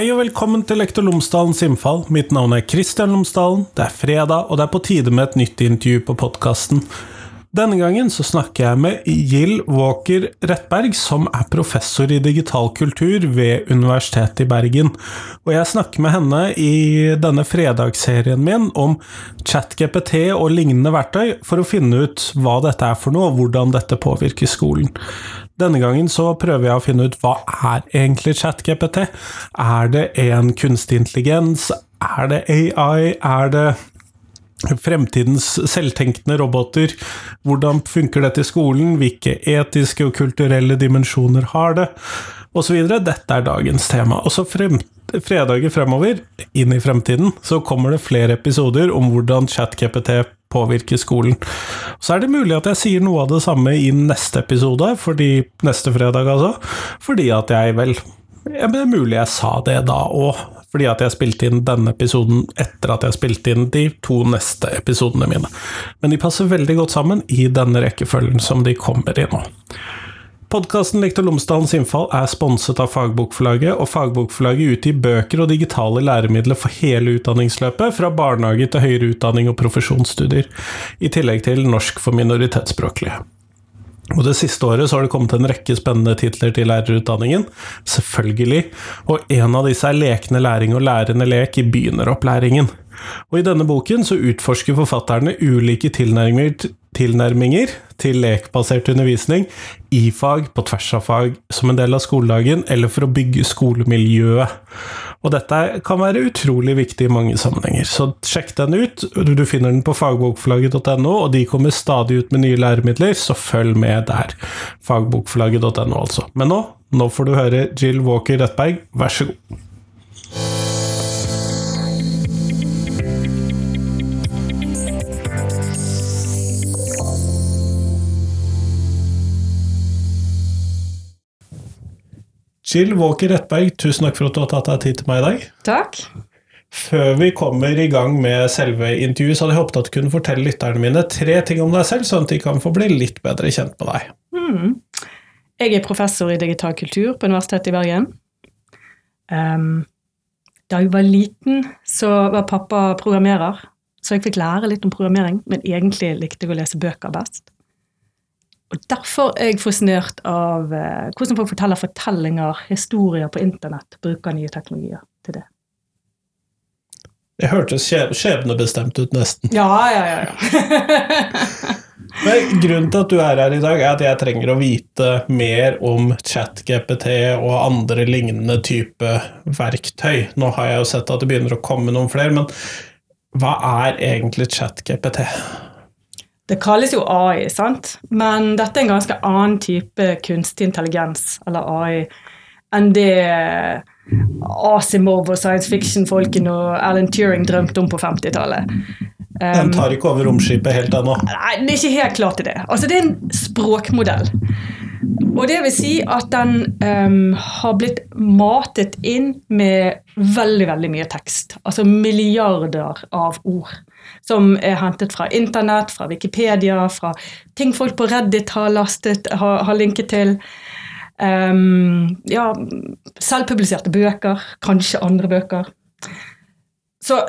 Hei og velkommen til Lektor Lomsdalens innfall. Mitt navn er Kristian Lomsdalen. Det er fredag, og det er på tide med et nytt intervju på podkasten. Denne gangen så snakker jeg med Jill Walker Rettberg, som er professor i digital kultur ved Universitetet i Bergen. Og jeg snakker med henne i denne fredagsserien min om ChatGPT og lignende verktøy, for å finne ut hva dette er for noe, og hvordan dette påvirker skolen. Denne gangen så prøver jeg å finne ut hva er egentlig ChatGPT? Er det en kunstig intelligens? Er det AI? Er det fremtidens selvtenkende roboter? Hvordan funker dette i skolen? Hvilke etiske og kulturelle dimensjoner har det? Og så videre. Dette er dagens tema. Og så frem, fredager fremover, inn i fremtiden, så kommer det flere episoder om hvordan ChatGPT påvirker skolen. Så er det mulig at jeg sier noe av det samme i neste episode, fordi, neste fredag altså, fordi at jeg vel ja, Det er mulig jeg sa det da òg, fordi at jeg spilte inn denne episoden etter at jeg spilte inn de to neste episodene mine. Men de passer veldig godt sammen i denne rekkefølgen som de kommer i nå. Podkasten Lektor Lomsdalens innfall er sponset av Fagbokforlaget, og Fagbokforlaget utgir bøker og digitale læremidler for hele utdanningsløpet, fra barnehage til høyere utdanning og profesjonsstudier, i tillegg til norsk for minoritetsspråklige. Og Det siste året så har det kommet en rekke spennende titler til lærerutdanningen, selvfølgelig, og en av disse er Lekende læring og lærende lek i begynneropplæringen. Og I denne boken så utforsker forfatterne ulike tilnærminger, tilnærminger til lekbasert undervisning i fag, på tvers av fag, som en del av skoledagen, eller for å bygge skolemiljøet. Og dette kan være utrolig viktig i mange sammenhenger, så sjekk den ut. Du finner den på fagbokforlaget.no, og de kommer stadig ut med nye læremidler, så følg med der. Fagbokforlaget.no, altså. Men nå, nå får du høre Jill Walker Rettberg, vær så god. Jill Walker Rettberg, tusen takk for at du har tatt deg tid til meg i dag. Takk. Før vi kommer i gang med selve intervjuet, så hadde jeg håpet at du kunne fortelle lytterne mine tre ting om deg selv, sånn at de kan få bli litt bedre kjent med deg. Mm. Jeg er professor i digital kultur på Universitetet i Bergen. Um, da jeg var liten, så var pappa programmerer, så jeg fikk lære litt om programmering, men egentlig likte jeg å lese bøker best. Og Derfor er jeg fascinert av eh, hvordan folk forteller fortellinger, historier på internett, bruker nye teknologier til det. Det hørtes skjebnebestemt ut, nesten. Ja, ja, ja. ja. Men grunnen til at du er her i dag, er at jeg trenger å vite mer om ChatGPT og andre lignende type verktøy. Nå har jeg jo sett at det begynner å komme noen flere, men hva er egentlig ChatGPT? Det kalles jo AI, sant? men dette er en ganske annen type kunstig intelligens, eller AI, enn det Asimov og science fiction-folkene og Alan Turing drømte om på 50-tallet. Den tar ikke over romskipet helt ennå? Nei, det er ikke helt klart til det. Altså, det er en språkmodell. Og det vil si at den um, har blitt matet inn med veldig, veldig mye tekst. Altså milliarder av ord som er hentet fra internett, fra Wikipedia, fra ting folk på Reddit har lastet, har, har linket til. Um, ja, selvpubliserte bøker, kanskje andre bøker. Så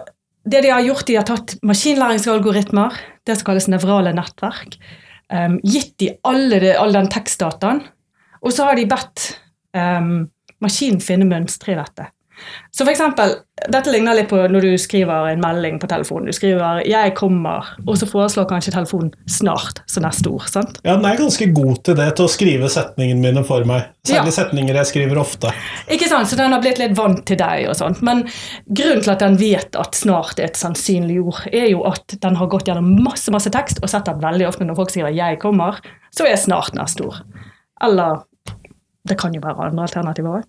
det de har gjort, de har tatt maskinlæringsalgoritmer, det som kalles nevrale nettverk, um, gitt de all den tekstdataen, og så har de bedt um, maskinen finne mønstre i dette. Så for eksempel, dette ligner litt på når du skriver en melding på telefonen. Du skriver 'jeg kommer', og så foreslår kanskje telefonen 'snart' som neste ord. sant? Ja, den er ganske god til det, til å skrive setningene mine for meg. Særlig ja. setninger jeg skriver ofte. Ikke sant, Så den har blitt litt vant til deg og sånt. Men grunnen til at den vet at 'snart' er et sannsynlig ord, er jo at den har gått gjennom masse masse tekst og sett at veldig ofte når folk sier 'jeg kommer', så er 'snart' neste ord. Eller det kan jo være andre alternativer òg.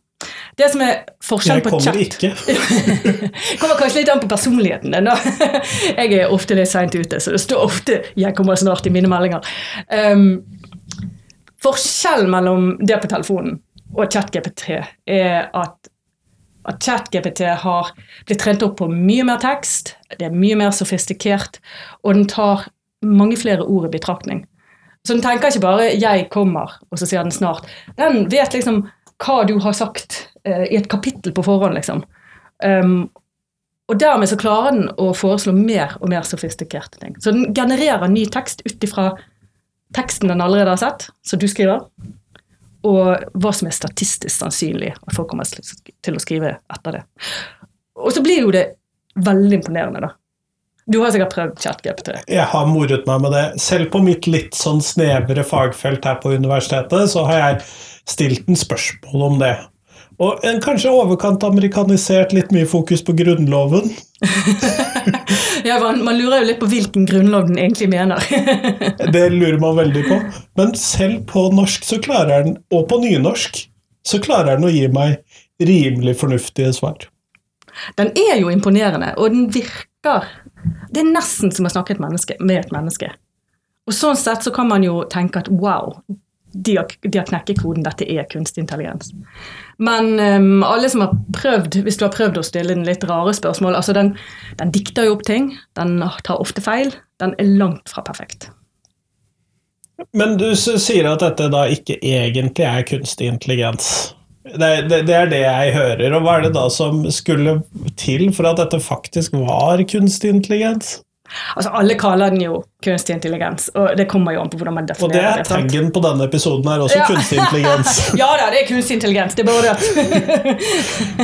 Det som er forskjellen på chat Jeg kommer ikke. kommer kanskje litt an på personligheten din. Jeg er ofte litt seint ute, så det står ofte 'jeg kommer snart' i mine meldinger. Um, forskjellen mellom det på telefonen og ChatGPT er at at ChatGPT har blitt trent opp på mye mer tekst, det er mye mer sofistikert, og den tar mange flere ord i betraktning. Så den tenker ikke bare 'jeg kommer', og så sier den snart. Den vet liksom hva du har sagt eh, i et kapittel på forhånd, liksom. Um, og dermed så klarer den å foreslå mer og mer sofistikerte ting. Så den genererer ny tekst ut ifra teksten den allerede har sett, som du skriver, og hva som er statistisk sannsynlig at folk kommer til å skrive etter det. Og så blir jo det veldig imponerende, da. Du har sikkert prøvd ChatGPT? Jeg har moret meg med det. Selv på mitt litt sånn snevre fagfelt her på universitetet, så har jeg stilt en spørsmål om det. Og en kanskje overkant amerikanisert, litt mye fokus på Grunnloven. ja, man, man, lurer jo litt på hvilken grunnlov den egentlig mener. det lurer man veldig på. Men selv på norsk så klarer den, og på nynorsk, så klarer den å gi meg rimelig fornuftige svar. Den er jo imponerende, og den virker Det er nesten som å snakke med et menneske. Og sånn sett så kan man jo tenke at wow, de har, de har knekket koden, dette er kunstig intelligens. Men um, alle som har prøvd, hvis du har prøvd å stille den litt rare spørsmål altså den, den dikter jo opp ting, den tar ofte feil. Den er langt fra perfekt. Men du sier at dette da ikke egentlig er kunstig intelligens. Det, det, det, er det jeg hører. Og hva er det da som skulle til for at dette faktisk var kunstig intelligens? Altså, Alle kaller den jo kunstig intelligens, og det kommer jo an på hvordan man definerer det. Og det er taggen på denne episoden her også, ja. kunstig intelligens. ja da, det er kunstig intelligens. Det er bare det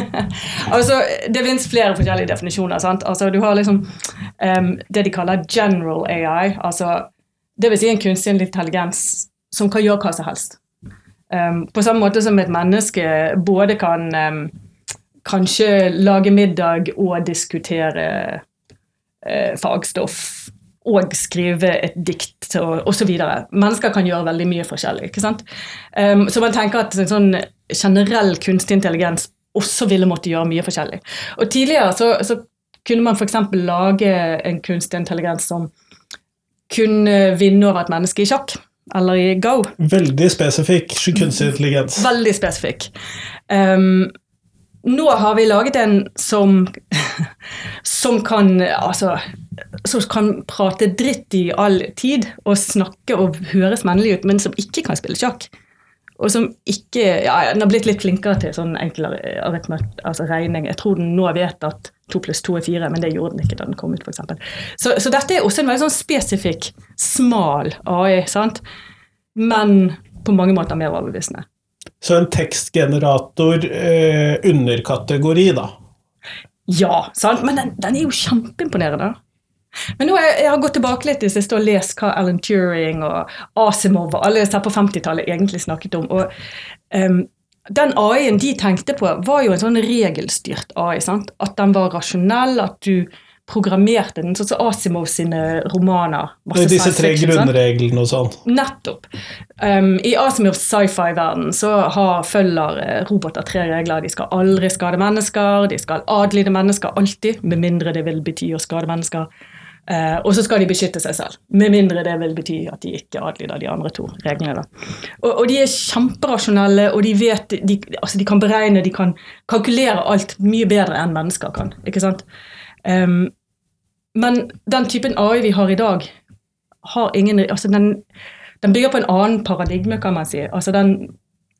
Altså, det finnes flere forskjellige definisjoner. sant? Altså, Du har liksom um, det de kaller general AI, altså det vil si en kunstig intelligens som kan gjøre hva som helst. Um, på samme måte som et menneske både kan um, kanskje lage middag og diskutere fagstoff og skrive et dikt og osv. Mennesker kan gjøre veldig mye forskjellig. ikke sant? Um, så man tenker at en sånn generell kunstig intelligens også ville måtte gjøre mye forskjellig. Og Tidligere så, så kunne man f.eks. lage en kunstig intelligens som kunne vinne over et menneske i sjakk eller i go. Veldig spesifikk kunstig intelligens. Veldig spesifikk. Um, nå har vi laget en som, som kan altså, som kan prate dritt i all tid og snakke og høres vennlig ut, men som ikke kan spille sjakk. Og som ikke ja, Den har blitt litt flinkere til sånn enkel altså regning. Jeg tror den nå vet at to pluss to er fire, men det gjorde den ikke da den kom ut, f.eks. Så, så dette er også en veldig sånn spesifikk, smal AI, sant? men på mange måter mer overbevisende. Så en tekstgenerator eh, underkategori, da? Ja, sant? men den, den er jo kjempeimponerende. Men nå har jeg, jeg har gått tilbake litt i siste og lest hva Alan Turing og Asimov og alle disse på 50-tallet egentlig snakket om. og um, Den AI-en de tenkte på, var jo en sånn regelstyrt AI. sant? At den var rasjonell, at du programmerte den, sånn som Asimov sine romaner. Disse tre grunnreglene og sånn. Nettopp. Um, I Asimovs sci-fi-verden så har, følger eh, roboter tre regler. De skal aldri skade mennesker, de skal adlyde mennesker alltid, med mindre det vil bety å skade mennesker. Uh, og så skal de beskytte seg selv, med mindre det vil bety at de ikke adlyder de andre to reglene. Og, og, de er kjemperasjonelle, og de vet, de, altså de kan beregne, de kan kalkulere alt mye bedre enn mennesker kan. ikke sant? Um, men den typen AI vi har i dag, har ingen altså den, den bygger på en annen paradigme, kan man si. Altså den,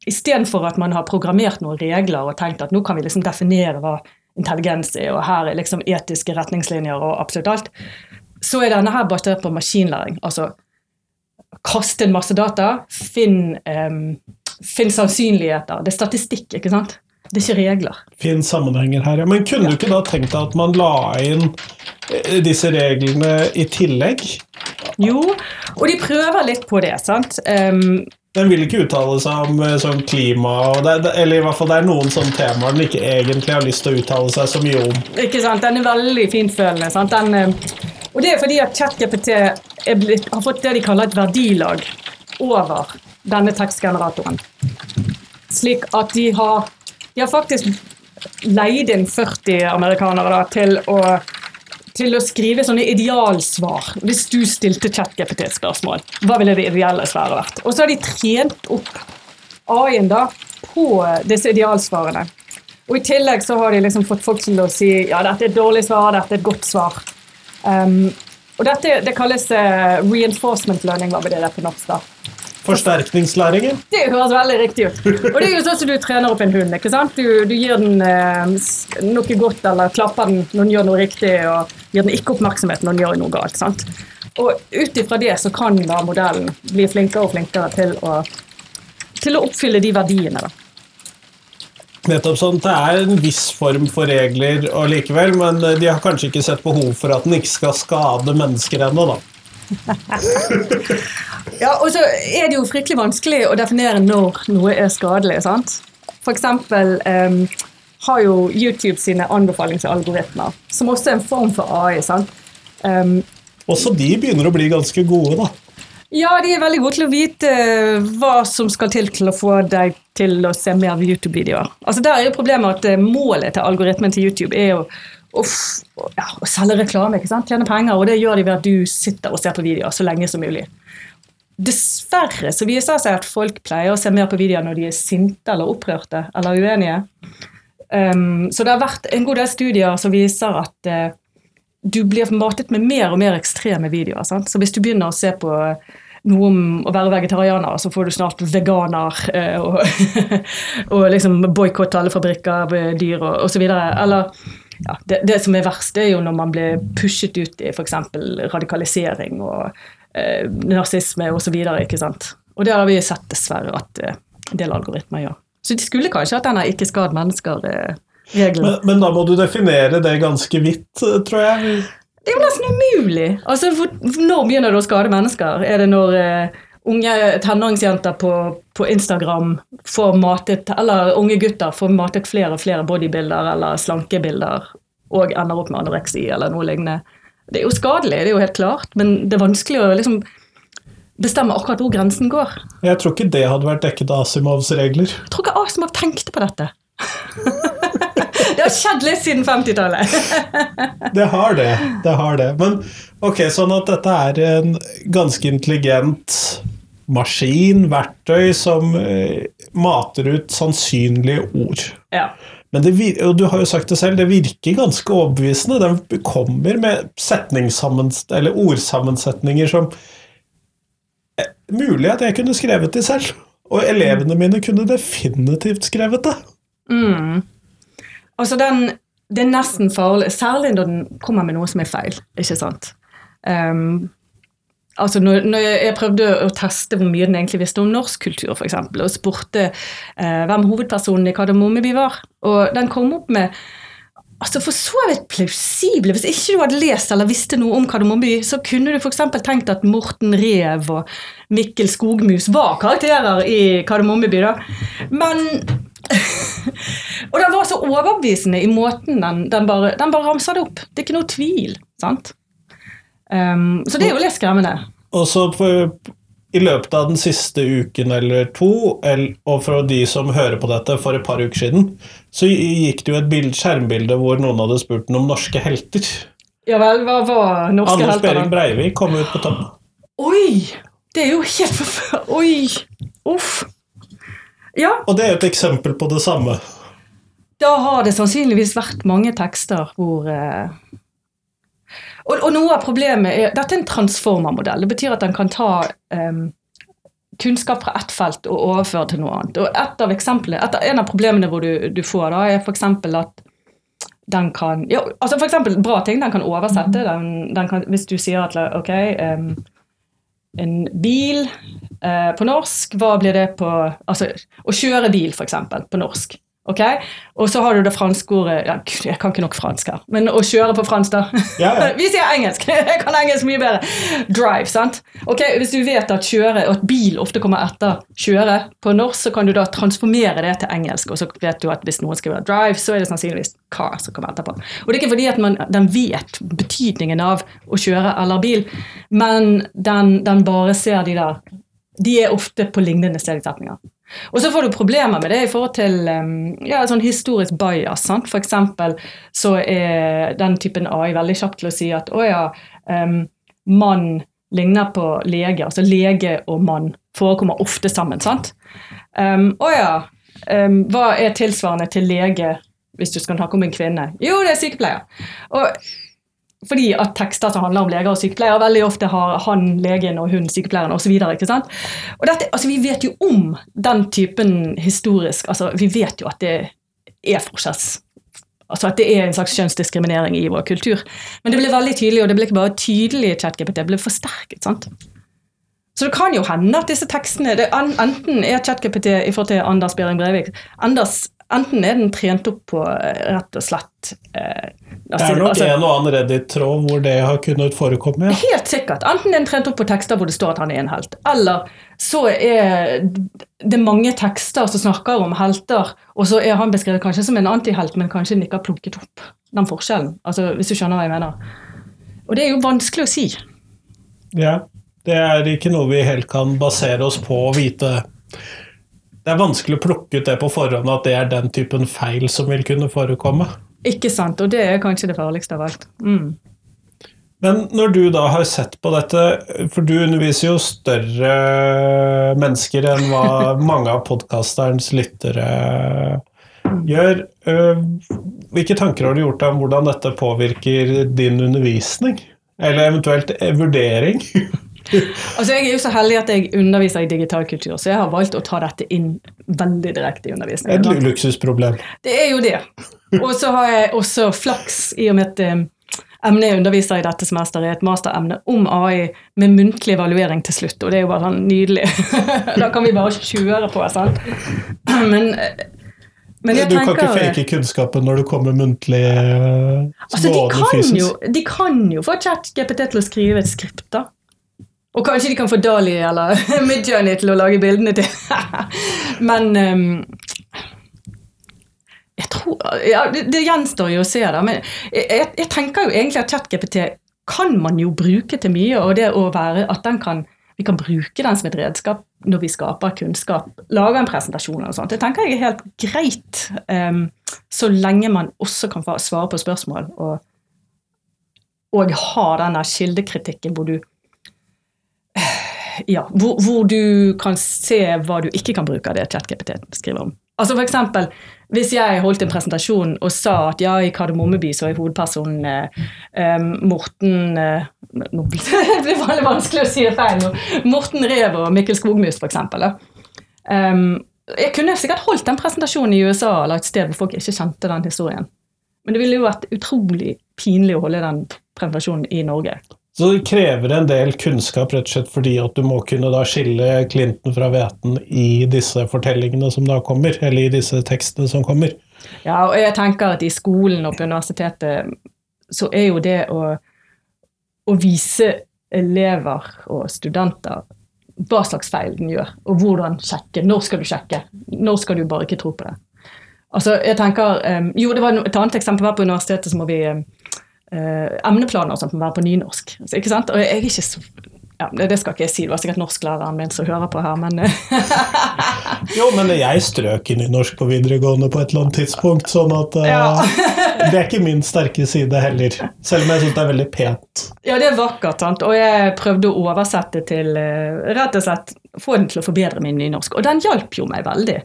Istedenfor at man har programmert noen regler og tenkt at nå kan vi liksom definere hva intelligens er, og her er liksom etiske retningslinjer og absolutt alt, så er denne her basert på maskinlæring. Altså kaste en masse data, finn, um, finn sannsynligheter. Det er statistikk, ikke sant? Det er ikke regler. Fin sammenhenger her, ja. Men kunne ja. du ikke da tenkt deg at man la inn eh, disse reglene i tillegg? Jo, og de prøver litt på det, sant. Um, den vil ikke uttale seg om sånn klima, det, eller i hvert fall det er noen sånne temaer den ikke egentlig har lyst til å uttale seg så mye om. Ikke sant, Den er veldig fintfølende. sant? Den, eh, og det er fordi at ChatGPT har fått det de kaller et verdilag over denne tekstgeneratoren. Slik at de har de har faktisk leid inn 40 amerikanere da, til, å, til å skrive sånne idealsvar. Hvis du stilte ChatGPT et spørsmål, hva ville det ideelle svaret vært? Og så har de trent opp AI-en på disse idealsvarene. Og I tillegg så har de liksom fått folk til å si ja, dette er et dårlig svar, dette er et godt svar. Um, og dette det kalles uh, reinforcement learning, hva vil det der på norsk? da? Forsterkningslæringen. Det høres veldig riktig ut. Og det er jo sånn som du trener opp en hund. ikke sant? Du, du gir den eh, noe godt eller klapper den når den gjør noe riktig, og gir den ikke oppmerksomhet når den gjør noe galt. sant? Og ut ifra det så kan da modellen bli flinkere og flinkere til å, til å oppfylle de verdiene. da. Nettopp sånn, Det er en viss form for regler og likevel, men de har kanskje ikke sett behov for at den ikke skal skade mennesker ennå, da. Ja, og så er det jo fryktelig vanskelig å definere når noe er skadelig. sant? For eksempel em, har jo YouTube sine anbefalingsalgoritmer, som også er en form for AI. sant? Um, Også de begynner å bli ganske gode, da. ja, de er veldig gode til å vite eh, hva som skal til til å få deg til å se mer YouTube-videoer. Altså Der er jo problemet at eh, målet til algoritmen til YouTube er jo å, ja, og selge reklame, ikke sant? tjene penger, og det gjør de ved at du sitter og ser på videoer så lenge som mulig. Dessverre så viser det seg at folk pleier å se mer på videoer når de er sinte eller opprørte eller uenige. Um, så det har vært en god del studier som viser at uh, du blir matet med mer og mer ekstreme videoer. Sant? Så hvis du begynner å se på noe om å være vegetarianer, så får du snart veganer uh, og, og liksom boikotte alle fabrikker eh, dyr og osv. Eller ja, det, det som er verst, det er jo når man blir pushet ut i f.eks. radikalisering og eh, nazisme osv. Og det har vi sett dessverre at eh, en del algoritmer gjør. Så de skulle kanskje hatt denne ikke skad mennesker-regelen. Men, men da må du definere det ganske vidt, eh, tror jeg. Det er jo nesten umulig. Altså, for, når begynner det å skade mennesker? Er det når eh, unge tenåringsjenter på, på Instagram får matet, eller unge gutter får matet flere og flere bodybilder eller slankebilder og ender opp med anoreksi eller noe lignende? Det er jo skadelig, det er jo helt klart, men det er vanskelig å liksom bestemme akkurat hvor grensen går. Jeg tror ikke det hadde vært dekket av Asimovs regler. Jeg tror ikke Asimov tenkte på dette. det har skjedd litt siden 50-tallet. Det har det. det har det. Men ok, sånn at dette er en ganske intelligent maskin, verktøy, som eh, mater ut sannsynlige ord. ja. Men det, og du har jo sagt det selv, det virker ganske overbevisende. Den kommer med eller ordsammensetninger som er Mulig at jeg kunne skrevet de selv. Og elevene mine kunne definitivt skrevet det. Mm. Altså den, Det er nesten farlig, særlig når den kommer med noe som er feil. ikke sant? Um, altså når, når jeg, prøvde å teste hvor mye den egentlig visste om norsk kultur, for eksempel, og spurte uh, hvem hovedpersonen i Kardemommeby var, og den kom opp med altså for så vidt plausible. Hvis ikke du hadde lest eller visste noe om Kardemommeby, så kunne du f.eks. tenkt at Morten Rev og Mikkel Skogmus var karakterer i Kardemommeby. da. Men Og den var så overbevisende i måten den, den bare, den bare ramsa det opp. Det er ikke noe tvil. sant? Um, så det er jo litt skremmende. Og så i løpet av den siste uken eller to, og for de som hører på dette for et par uker siden, så gikk det jo et bild, skjermbilde hvor noen hadde spurt noen om norske helter. Ja vel, hva var norske Anders helter? Behring da? Breivik kom ut på topp. Oi! Det er jo helt forferdelig. Oi! Uff. Ja, Og det er et eksempel på det samme. da har det sannsynligvis vært mange tekster hvor eh, og, og noe av problemet er Dette er en transformermodell. Det betyr at den kan ta eh, kunnskap fra ett felt og overføre til noe annet. Og et av eksemplene, et, av- En av problemene hvor du, du får, da, er f.eks. at den kan ja, altså for eksempel, Bra ting. Den kan oversette. Den, den kan, hvis du sier at ok, em, en bil eh, på norsk, hva blir det på Altså å kjøre bil, f.eks. på norsk. Ok? Og så har du det franske ordet ja, gud, Jeg kan ikke nok fransk her, men å kjøre på fransk, da. Ja, ja. Vi sier engelsk! Jeg kan engelsk mye bedre. Drive, sant? Ok, Hvis du vet at kjøre, og at bil ofte kommer etter kjøre på norsk, så kan du da transformere det til engelsk, og så vet du at hvis noen skriver drive, så er det sannsynligvis car som kommer etterpå. Og det er ikke fordi at man, den vet betydningen av å kjøre eller bil, men den, den bare ser de der De er ofte på lignende steder i setninger. Og så får du problemer med det i forhold til um, ja, sånn historisk bias. Sant? For eksempel så er den typen AI veldig kjapp til å si at å ja, um, mann ligner på lege. Altså lege og mann forekommer ofte sammen. sant? Um, å ja, um, hva er tilsvarende til lege hvis du skal snakke om en kvinne? Jo, det er sykepleier. Og Fordi at tekster som handler om leger og sykepleiere, veldig ofte har han legen og hun sykepleieren osv. Altså, vi vet jo om den typen historisk altså, Vi vet jo at det er forskjells Altså at det er en slags kjønnsdiskriminering i vår kultur. Men det ble veldig tydelig, og det ble ikke bare tydelig ChatGPT, det ble forsterket. sant? Så det kan jo hende at disse tekstene det, Enten er ChatGPT i forhold til Anders Behring Breivik Anders Enten er den trent opp på eh, rett og slett eh, Det er nok altså, en og annen Reddit-tråd hvor det har kunnet forekomme. Ja. Helt sikkert. Enten er den trent opp på tekster hvor det står at han er en helt, eller så er det mange tekster som snakker om helter, og så er han beskrevet kanskje som en antihelt, men kanskje den ikke har plukket opp den forskjellen. Altså, Hvis du skjønner hva jeg mener. Og det er jo vanskelig å si. Ja. Det er ikke noe vi helt kan basere oss på å vite det er vanskelig å plukke ut det på forhånd at det er den typen feil som vil kunne forekomme. Ikke sant, og det er kanskje det farligste av alt. Mm. Men når du da har sett på dette, for du underviser jo større mennesker enn hva mange av podkasterens lyttere gjør. Øh, hvilke tanker har du gjort om hvordan dette påvirker din undervisning? Eller eventuelt vurdering? altså Jeg er jo så heldig at jeg underviser i digital kultur, så jeg har valgt å ta dette inn veldig direkte i undervisningen. Et luksusproblem. Det er jo det. Og så har jeg også flaks i og med at um, emnet jeg underviser i dette semesteret, er et masteremne om AI med muntlig evaluering til slutt. Og det er jo bare sånn nydelig. da kan vi bare kjøre på, sant. Men men du kan ikke fake kunnskapen når du kommer muntlig uh, altså, de kan, jo, de kan jo få ChatGPT til å skrive et skript, da. Og kanskje de kan få Dali eller Midjourney til å lage bildene til. Men um, jeg tror ja, det, det, gjenstår jo å se, da. Men jeg, jeg tenker jo egentlig at ChatGPT kan man jo bruke til mye. Og det å være at den kan, vi kan bruke den som et redskap når vi skaper kunnskap, lager en presentasjon og sånt. Det tenker jeg er helt greit, um, så lenge man også kan svare på spørsmål og, og ha denne kildekritikken hvor du ja, hvor, hvor, du kan se hva du ikke kan bruke av det ChatGPT skriver om. Altså for eksempel, Hvis jeg holdt en presentasjon og sa at ja, i Kardemommeby så er hovedpersonen eh, um, Morten eh, Det blir veldig vanskelig å si det feil nå. Morten Rev og Mikkel Skogmus, f.eks. Um, jeg kunne sikkert holdt den presentasjonen i USA eller et sted hvor folk ikke kjente den historien. Men det ville jo vært utrolig pinlig å holde den presentasjonen i Norge. Så det krever en del kunnskap rett og slett fordi at du må kunne da skille klinten fra hveten i disse fortellingene som da kommer, eller i disse tekstene som kommer. Ja, og jeg tenker at i skolen og på universitetet så er jo det å, å vise elever og studenter hva slags feil den gjør, og hvordan sjekke. Når skal du sjekke? Når skal du bare ikke tro på det? Altså, jeg tenker, um, jo, det var Et annet eksempel var på universitetet så må vi um, uh, emneplaner som må være på nynorsk. Altså, ikke sant? Og jeg er ikke så ja, Det skal ikke jeg si, det var sikkert norsklæreren min som hører på her, men eh, Jo, men jeg strøk i nynorsk på videregående på et eller annet tidspunkt, sånn at uh, ja. det er ikke min sterke side heller. Selv om jeg syns det er veldig pent. Ja, det er vakkert, sant. Og jeg prøvde å oversette til uh, Rett og slett få den til å forbedre min nynorsk. Og den hjalp jo meg veldig.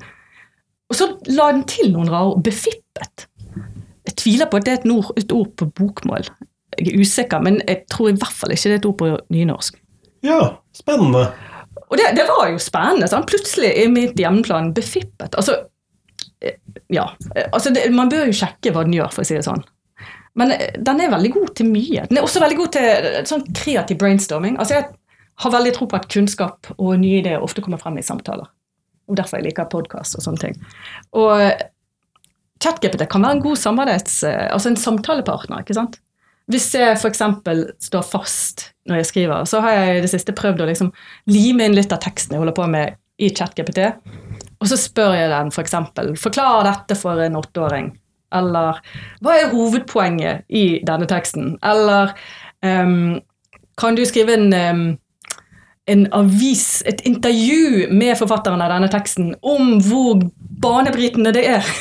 Og så la den til noen rare ord. Befippet. Jeg tviler på at det er et ord, et ord, på bokmål. Jeg er usikker, men jeg tror i hvert fall ikke det er et ord på nynorsk. Ja, spennende. Og det, det var jo spennende. Sant? Plutselig er mitt hjemmeplan befippet. Altså, eh, ja. Altså, det, man bør jo sjekke hva den gjør, for å si det sånn. Men eh, den er veldig god til mye. Den er også veldig god til eh, sånn kreativ brainstorming. Altså, jeg har veldig tro på at kunnskap og nye ideer ofte kommer frem i samtaler. Og derfor jeg liker podkast og sånne ting. Og ChatGPT kan være en god samarbeids, eh, altså en samtalepartner. ikke sant? Hvis jeg f.eks. står fast når jeg skriver, så har jeg i det siste prøvd å liksom lime inn litt av teksten jeg holder på med i ChatGPT. Og så spør jeg den f.eks.: for Forklar dette for en åtteåring. Eller hva er hovedpoenget i denne teksten? Eller um, kan du skrive en um, en avis, et intervju med forfatteren av denne teksten om hvor banebrytende det er.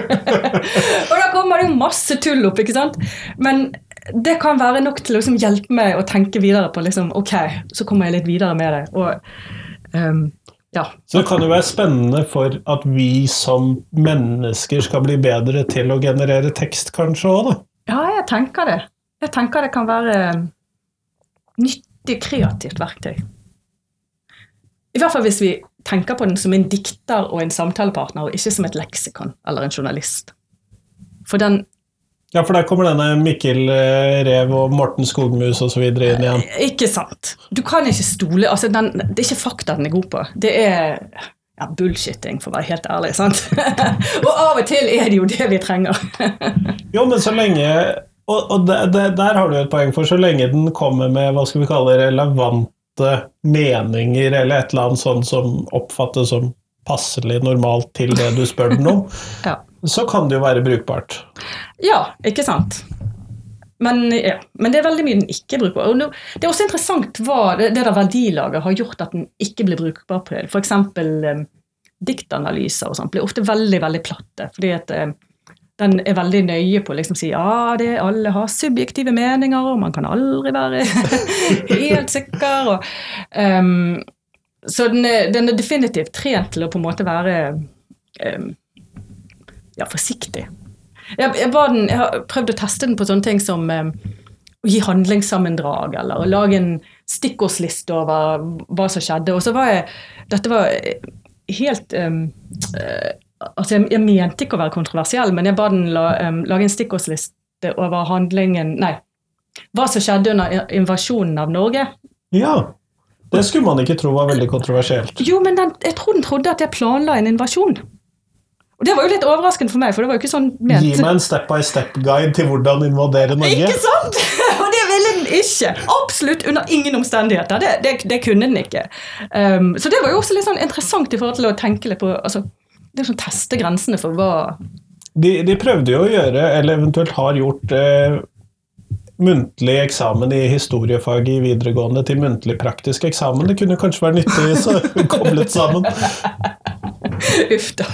og da kommer det jo masse tull opp, ikke sant? Men det kan være nok til å liksom hjelpe meg å tenke videre på liksom, ok, så kommer jeg litt videre med det. Og, um, ja. Så det kan jo være spennende for at vi som mennesker skal bli bedre til å generere tekst, kanskje òg, da? Ja, jeg tenker det. Jeg tenker det kan være nyttig, kreativt verktøy. I hvert fall hvis vi tenker på den som en dikter og en samtalepartner, og ikke som et leksikon eller en journalist. For den Ja, for der kommer denne Mikkel eh, Rev og Morten Skogmus osv. inn igjen. Ikke sant. Du kan ikke stole altså den, Det er ikke fakta den er god på. Det er ja, bullshitting, for å være helt ærlig. sant? og av og til er det jo det vi trenger. Jo, men så lenge Og, og det, det, der har du et poeng, for så lenge den kommer med hva skal vi kalle relevante meninger, eller et eller annet sånt som oppfattes som passelig normalt til det du spør den om, ja. så kan det jo være brukbart. ja, ikke sant? Men, ja. Men det er veldig mye den ikke er brukbar. Og det er også interessant hva det, det der verdilaget har gjort at den ikke blir brukbar på det. F.eks. Um, diktanalyser og sånt blir ofte veldig veldig platte. fordi at um, den er veldig nøye på å liksom si ja, det, alle har subjektive meninger, og man kan aldri være helt sikker. Og, um, så den er, den er definitivt trent til å på en måte være um, ja, forsiktig. Jeg, jeg, den, jeg har prøvd å teste den på sånne ting som um, å gi handlingssammendrag, eller å lage en stikkordsliste over hva som skjedde. Og så var jeg Dette var helt um, eh, altså jeg, jeg mente ikke å være kontroversiell, men jeg ba den la, um, lage en stikkordsliste over handlingen Nei. Hva som skjedde under invasjonen av Norge. Ja. Det skulle man ikke tro var veldig kontroversielt. Jo, men den, jeg tror den trodde at jeg planla en invasjon. Og Det var jo litt overraskende for meg, for det var jo ikke sånn ment. Gi meg en step by step-guide til hvordan invadere Norge. Ikke sant? Og det ville den ikke. Absolutt under ingen omstendigheter. Det, det, det kunne den ikke. Um, så det var jo også litt sånn interessant i forhold til å tenke litt på altså, det er sånn Teste grensene for hva De, de prøvde jo å gjøre, eller eventuelt har gjort, eh, muntlig eksamen i historiefag i videregående til muntlig praktisk eksamen. Det kunne kanskje være nyttig så koblet sammen. Uff da.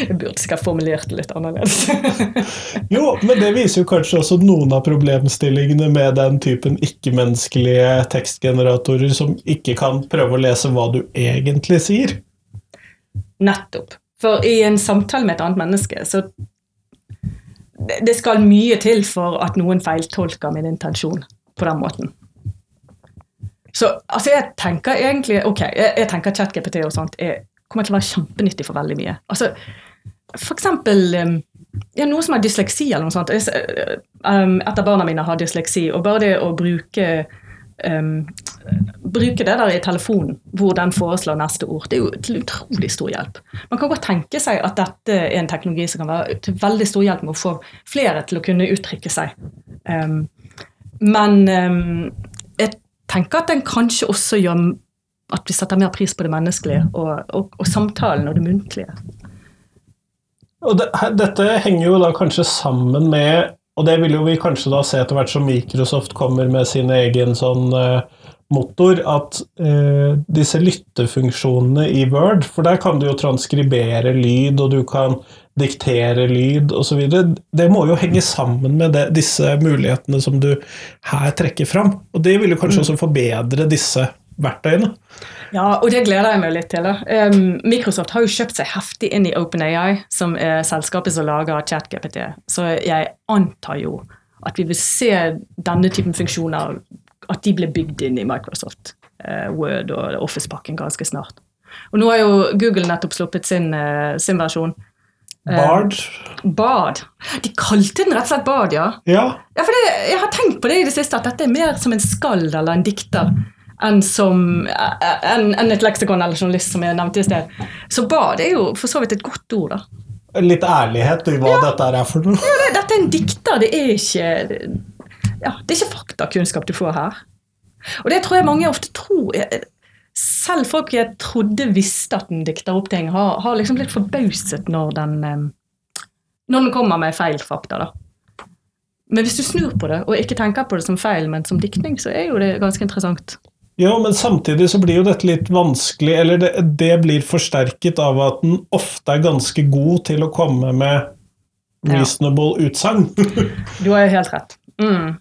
Jeg burde skal formulert det litt annerledes. Jo, men det viser jo kanskje også noen av problemstillingene med den typen ikke-menneskelige tekstgeneratorer som ikke kan prøve å lese hva du egentlig sier. Nettopp. For i en samtale med et annet menneske, så det skal mye til for at noen feiltolker min intensjon på den måten. Så altså, jeg tenker egentlig Ok, jeg, jeg tenker ChatGPT og sånt er, kommer til å være kjempenyttig for veldig mye. Altså, for eksempel um, ja, noe som har dysleksi eller noe sånt. Jeg Um, et av barna mine har dysleksi, og bare det å bruke um, bruke det der i telefonen, hvor den foreslår neste ord, det er jo til utrolig stor hjelp. Man kan godt tenke seg at dette er en teknologi som kan være til veldig stor hjelp med å få flere til å kunne uttrykke seg. Um, men um, jeg tenker at den kanskje også gjør at vi setter mer pris på det menneskelige og, og, og samtalen og det muntlige. Og det, dette henger jo da kanskje sammen med Og det vil jo vi kanskje da se etter hvert som Microsoft kommer med sin egen sånn eh, motor, at eh, disse lyttefunksjonene i Word For der kan du jo transkribere lyd, og du kan diktere lyd osv. Det må jo henge sammen med det, disse mulighetene som du her trekker fram. Og det vil jo kanskje også forbedre disse verktøyene. Ja, og det gleder jeg meg litt til. Um, Microsoft har jo kjøpt seg heftig inn i OpenAI, som er selskapet som lager ChatGPT. Så jeg antar jo at vi vil se denne typen funksjoner, at de blir bygd inn i Microsoft uh, Word og Office-pakken ganske snart. Og nå har jo Google nettopp sluppet sin, uh, sin versjon. Eh, Bard Bard. De kalte den rett og slett Bard, ja. Ja, Ja, for det, Jeg har tenkt på det i det siste, at dette er mer som en skald eller en dikter enn som enn enn et leksikon eller journalist, som jeg nevnte i sted. Så bad er jo for så vidt et godt ord. da. litt ærlighet i hva dette er for noe. Det- Dette er en dikter, det er ikke ja, det er ikke faktakunnskap du får her. Og det tror jeg mange ofte tror. Selv folk jeg trodde visste at den dikter opp ting, har, har liksom blitt forbauset når den, når den kommer med feil fakta. da. Men hvis du snur på det, og ikke tenker på det som feil, men som diktning, så er jo det ganske interessant. Jo, men samtidig så blir jo dette litt vanskelig, eller det, det blir forsterket av at den ofte er ganske god til å komme med Ja. reasonable utsagn. Du har jo helt rett. Mm.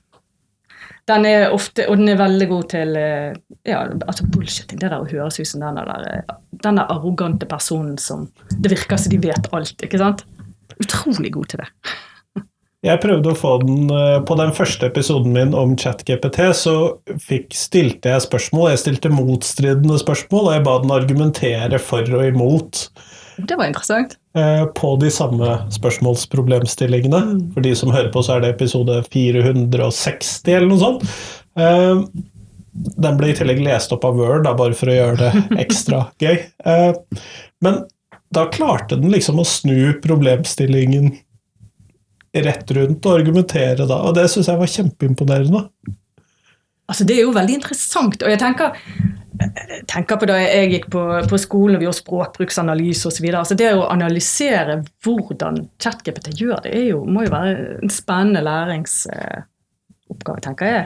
Den er ofte, og den er veldig god til eh, ja, altså bullshitting. Det der å høres ut som den der, den arrogante personen som Det virker som de vet alt, ikke sant? Utrolig god til det. Jeg prøvde å få den eh, På den første episoden min om ChatGPT, så fikk, stilte jeg spørsmål. Jeg stilte motstridende spørsmål, og jeg ba den argumentere for og imot. Det var interessant. Eh, på de samme spørsmålsproblemstillingene. Mm. For de som hører på, så er det episode 460 eller noe sånt. Eh, den ble i tillegg lest opp av Word, da, bare for å gjøre det ekstra gøy. Men da klarte den liksom å snu problemstillingen rett rundt og argumentere da, og det syns jeg var kjempeimponerende. Altså, det er jo veldig interessant, og jeg tenker, jeg tenker på da jeg gikk på, på skolen og vi gjorde språkbruksanalyse osv. Altså, det å analysere hvordan ChatGPT gjør det, er jo, må jo være en spennende læringsoppgave, tenker jeg.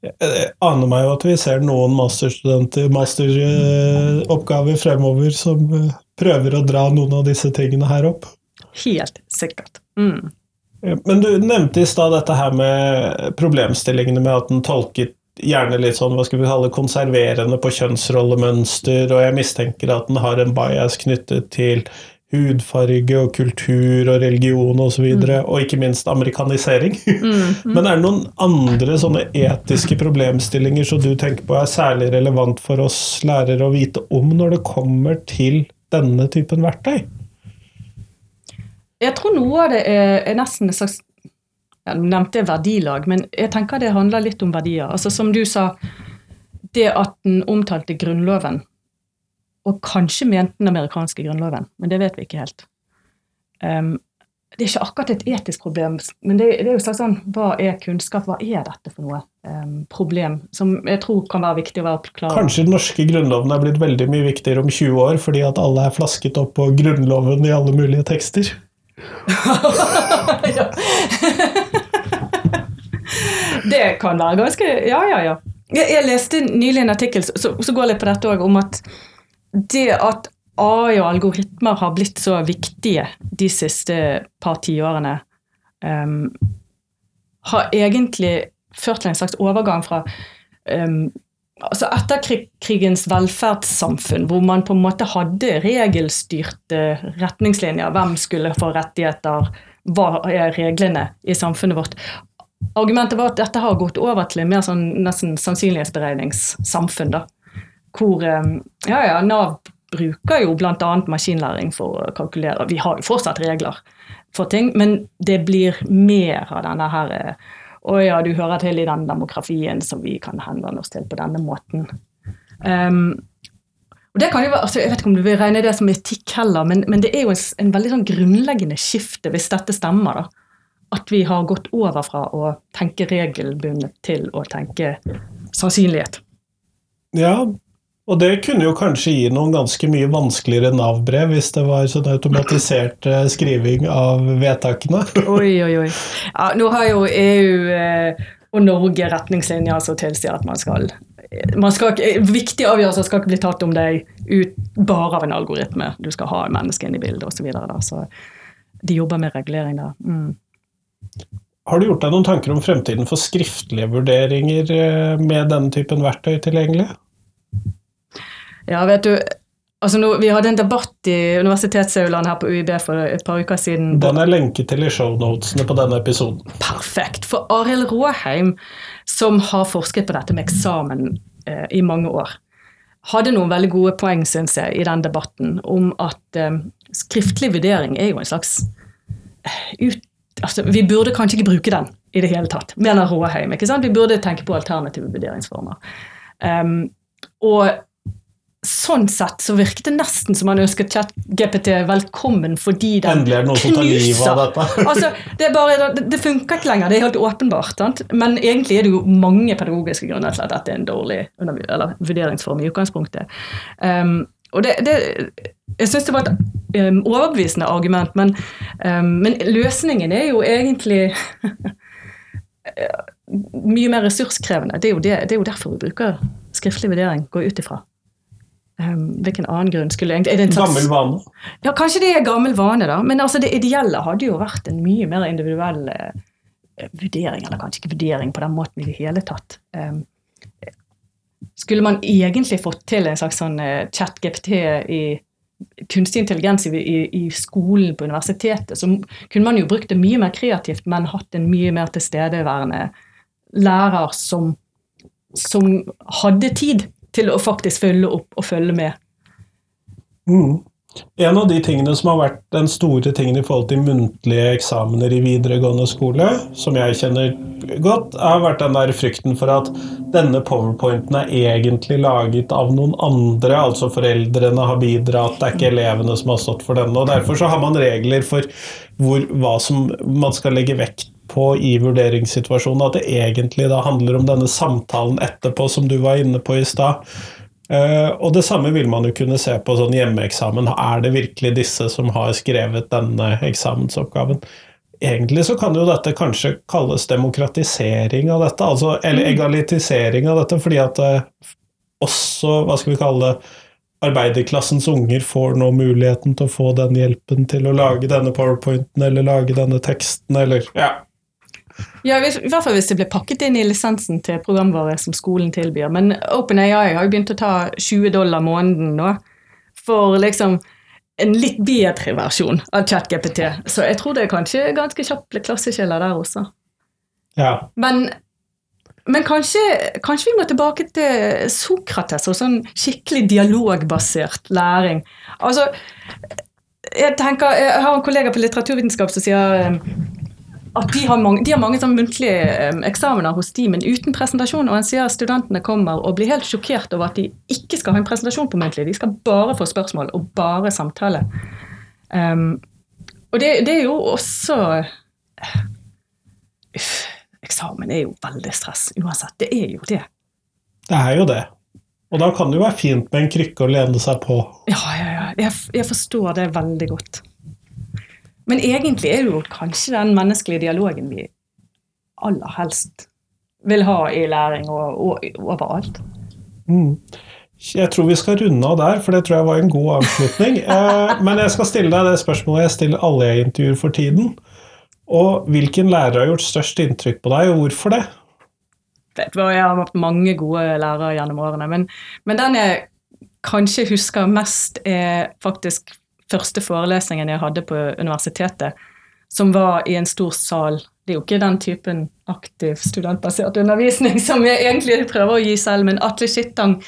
Jeg aner meg jo at vi ser noen masterstudenter, masteroppgaver fremover som prøver å dra noen av disse tingene her opp. Helt sikkert. Mm. Men du nevnte i stad dette her med problemstillingene med at den tolket gjerne litt sånn, hva skal vi kalle konserverende på kjønnsrollemønster, og jeg mistenker at den har en bias knyttet til hudfarge og kultur og religion osv., og, så videre, og ikke minst amerikanisering. Mm, mm. Men er det noen andre sånne etiske problemstillinger som du tenker på er særlig relevant for oss lærere å vite om når det kommer til denne typen verktøy? Jeg tror noe av det er, er nesten en slags ja, Du nevnte verdilag, men jeg tenker det handler litt om verdier. Altså Som du sa, det at den omtalte Grunnloven, og kanskje mente den amerikanske grunnloven, men det vet vi ikke helt. Um, det er ikke akkurat et etisk problem, men det, det er jo sånn hva er kunnskap, hva er dette for noe um, problem, som jeg tror kan være viktig å være klar Kanskje den norske grunnloven er blitt veldig mye viktigere om 20 år, fordi at alle er flasket opp på Grunnloven i alle mulige tekster? det kan være ganske Ja, ja, ja. Jeg, jeg leste nylig en artikkel som går litt på dette òg, om at det at AI og algoritmer har blitt så viktige de siste par tiårene, um, har egentlig ført til en slags overgang fra um, altså etterkrigens velferdssamfunn, hvor man på en måte hadde regelstyrte retningslinjer. Hvem skulle få rettigheter? Hva er reglene i samfunnet vårt? Argumentet var at dette har gått over til en mer sånn nesten sannsynlighetsberegningssamfunn. da, Hvor ja, ja, Nav bruker jo bl.a. maskinlæring for å kalkulere. Vi har jo fortsatt regler for ting, men det blir mer av denne her å ja, du hører til i den demografien som vi kan henvende oss til på denne måten. Um, og det kan jo være, altså Jeg vet ikke om du vil regne det som etikk heller, men, men det er jo en, en veldig sånn grunnleggende skifte, hvis dette stemmer. da, At vi har gått over fra å tenke regelbundet til å tenke sannsynlighet. Ja, og det kunne jo kanskje gi noen ganske mye vanskeligere Nav-brev hvis det var sånn automatisert eh, skriving av vedtakene. oi, oi, oi. Ja, nå har jo EU eh, og Norge retningslinjer som tilsier at man skal, man skal Viktige avgjørelser skal ikke bli tatt om deg ut bare av en algoritme. Du skal ha mennesket inn i bildet osv. Så, videre, så de jobber med regulering der. Mm. Har du gjort deg noen tanker om fremtiden for skriftlige vurderinger eh, med denne typen verktøy tilgjengelig? Ja, vet du, altså nå, Vi hadde en debatt i universitetsaulaen her på UiB for et par uker siden. Den er lenket til i shownotene på denne episoden. Perfekt. For Arild Råheim, som har forsket på dette med eksamen eh, i mange år, hadde noen veldig gode poeng synes jeg, i den debatten om at eh, skriftlig vurdering er jo en slags eh, ut, altså, Vi burde kanskje ikke bruke den i det hele tatt, mener Råheim. ikke sant? Vi burde tenke på alternative vurderingsformer. Um, og sånn sett så virket det nesten som han ønsket ChatGPT velkommen fordi den Endelig er det noen som tar livet av dette. altså, det, er bare, det, det, funker ikke lenger, det er helt åpenbart. Sant? Men egentlig er det jo mange pedagogiske grunner til at dette er en dårlig eller, vurderingsform i utgangspunktet. Um, og det, det, jeg syns det var et um, overbevisende argument, men, um, men, løsningen er jo egentlig mye mer ressurskrevende. Det er, det, det er, jo derfor vi bruker skriftlig vurdering, går ut ifra. Um, hvilken annen grunn skulle egentlig Gammel vane? Ja, kanskje det er gammel vane, da. Men altså, det ideelle hadde jo vært en mye mer individuell uh, vurdering, eller kanskje ikke vurdering på den måten i det hele tatt. Um, skulle man egentlig fått til en slags sånn uh, chat-GPT i kunstig intelligens i, i, i, skolen på universitetet, så kunne man jo brukt det mye mer kreativt, men hatt en mye mer tilstedeværende lærer som, som hadde tid til å faktisk følge opp og følge med. Mm. En av de tingene som har vært den store tingen i forhold til muntlige eksamener i videregående skole, som jeg kjenner godt, har vært den der frykten for at denne powerpointen er egentlig laget av noen andre, altså foreldrene har bidratt, det er ikke elevene som har stått for denne. og Derfor så har man regler for hvor, hva som man skal legge vekt på i vurderingssituasjonen. At det egentlig da handler om denne samtalen etterpå, som du var inne på i stad Uh, og det samme vil man jo kunne se på sånn hjemmeeksamen. Er det virkelig disse som har skrevet denne eksamensoppgaven? Egentlig så kan jo dette kanskje kalles demokratisering av dette, altså, eller mm. egalitisering av dette, fordi at uh, også, hva skal vi kalle det, arbeiderklassens unger får nå muligheten til å få den hjelpen til å lage denne powerpointen eller lage denne teksten, eller ja, ja, I hvert fall hvis det blir pakket inn i lisensen til programvare som skolen tilbyr. Men OpenAI har jo begynt å ta 20 dollar måneden nå for liksom en litt bedre versjon av ChatGPT. Så jeg tror det er kanskje ganske kjapt klasseskiller der også. Ja. Men, men kanskje, kanskje, vi må tilbake til Sokrates og sånn skikkelig dialogbasert læring. Altså, jeg tenker, jeg har en kollega på litteraturvitenskap som sier at de har mange, de har mange sånn muntlige eksamener hos de, men uten presentasjon. Og en sier at studentene kommer og blir helt sjokkert over at de ikke skal ha en presentasjon på muntlig. De skal bare få spørsmål og bare samtale. Um, og det, det, er jo også Uff, eksamen er jo veldig stress uansett. Det er jo det. Det er jo det. Og da kan det jo være fint med en krykke å lene seg på. Ja, ja, ja. Jeg, jeg forstår det veldig godt. Men egentlig er det jo kanskje den menneskelige dialogen vi aller helst vil ha i læring og, og, overalt. Mm. Jeg tror vi skal runde av der, for det tror jeg var en god avslutning. Eh, men jeg skal stille deg det spørsmålet jeg stiller alle jeg intervjuer for tiden. Og hvilken lærer har gjort størst inntrykk på deg, og hvorfor det? Vet du, Jeg har hatt mange gode lærere gjennom årene, men, men den jeg kanskje husker mest, er faktisk første forelesningen jeg hadde på universitetet, som var i en stor sal. Det er jo ikke den typen aktiv studentbasert undervisning som jeg egentlig prøver å gi selv, men Atle Skittang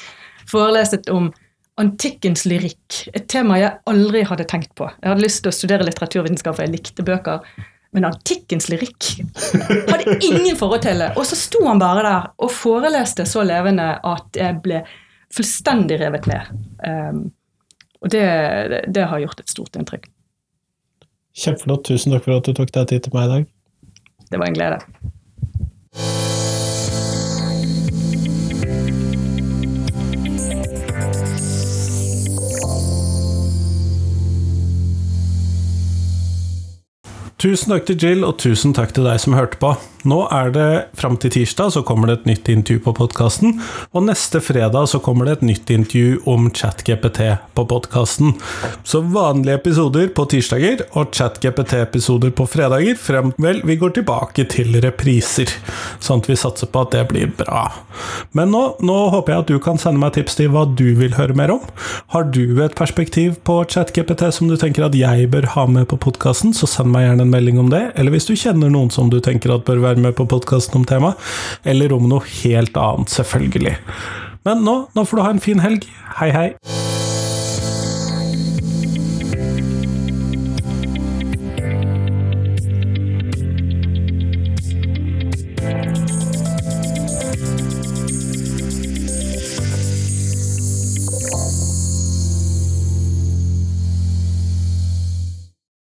foreleset om antikkens lyrikk, et tema jeg aldri hadde tenkt på. Jeg hadde lyst til å studere litteraturvitenskap, for jeg likte bøker. Men antikkens lyrikk hadde ingen forhold til det. Og så sto han bare der og foreleste så levende at jeg ble fullstendig revet med. Um, og det, det, har gjort et stort inntrykk. Kjempeflott. Tusen takk for at du tok deg tid til meg i dag. Det var en glede. Tusen takk til Jill, og tusen takk til deg som hørte på. Nå er det fram til tirsdag så kommer det et nytt intervju på podkasten, og neste fredag så kommer det et nytt intervju om ChatGPT på podkasten. Så vanlige episoder på tirsdager og ChatGPT-episoder på fredager frem Vel, vi går tilbake til repriser, sånn at vi satser på at det blir bra. Men nå, nå håper jeg at du kan sende meg tips til hva du vil høre mer om. Har du et perspektiv på ChatGPT som du tenker at jeg bør ha med på podkasten, så send meg gjerne en melding om det, eller hvis du kjenner noen som du tenker at bør være med på podkasten om temaet, eller om noe helt annet, selvfølgelig. Men nå, nå får du ha en fin helg. Hei, hei.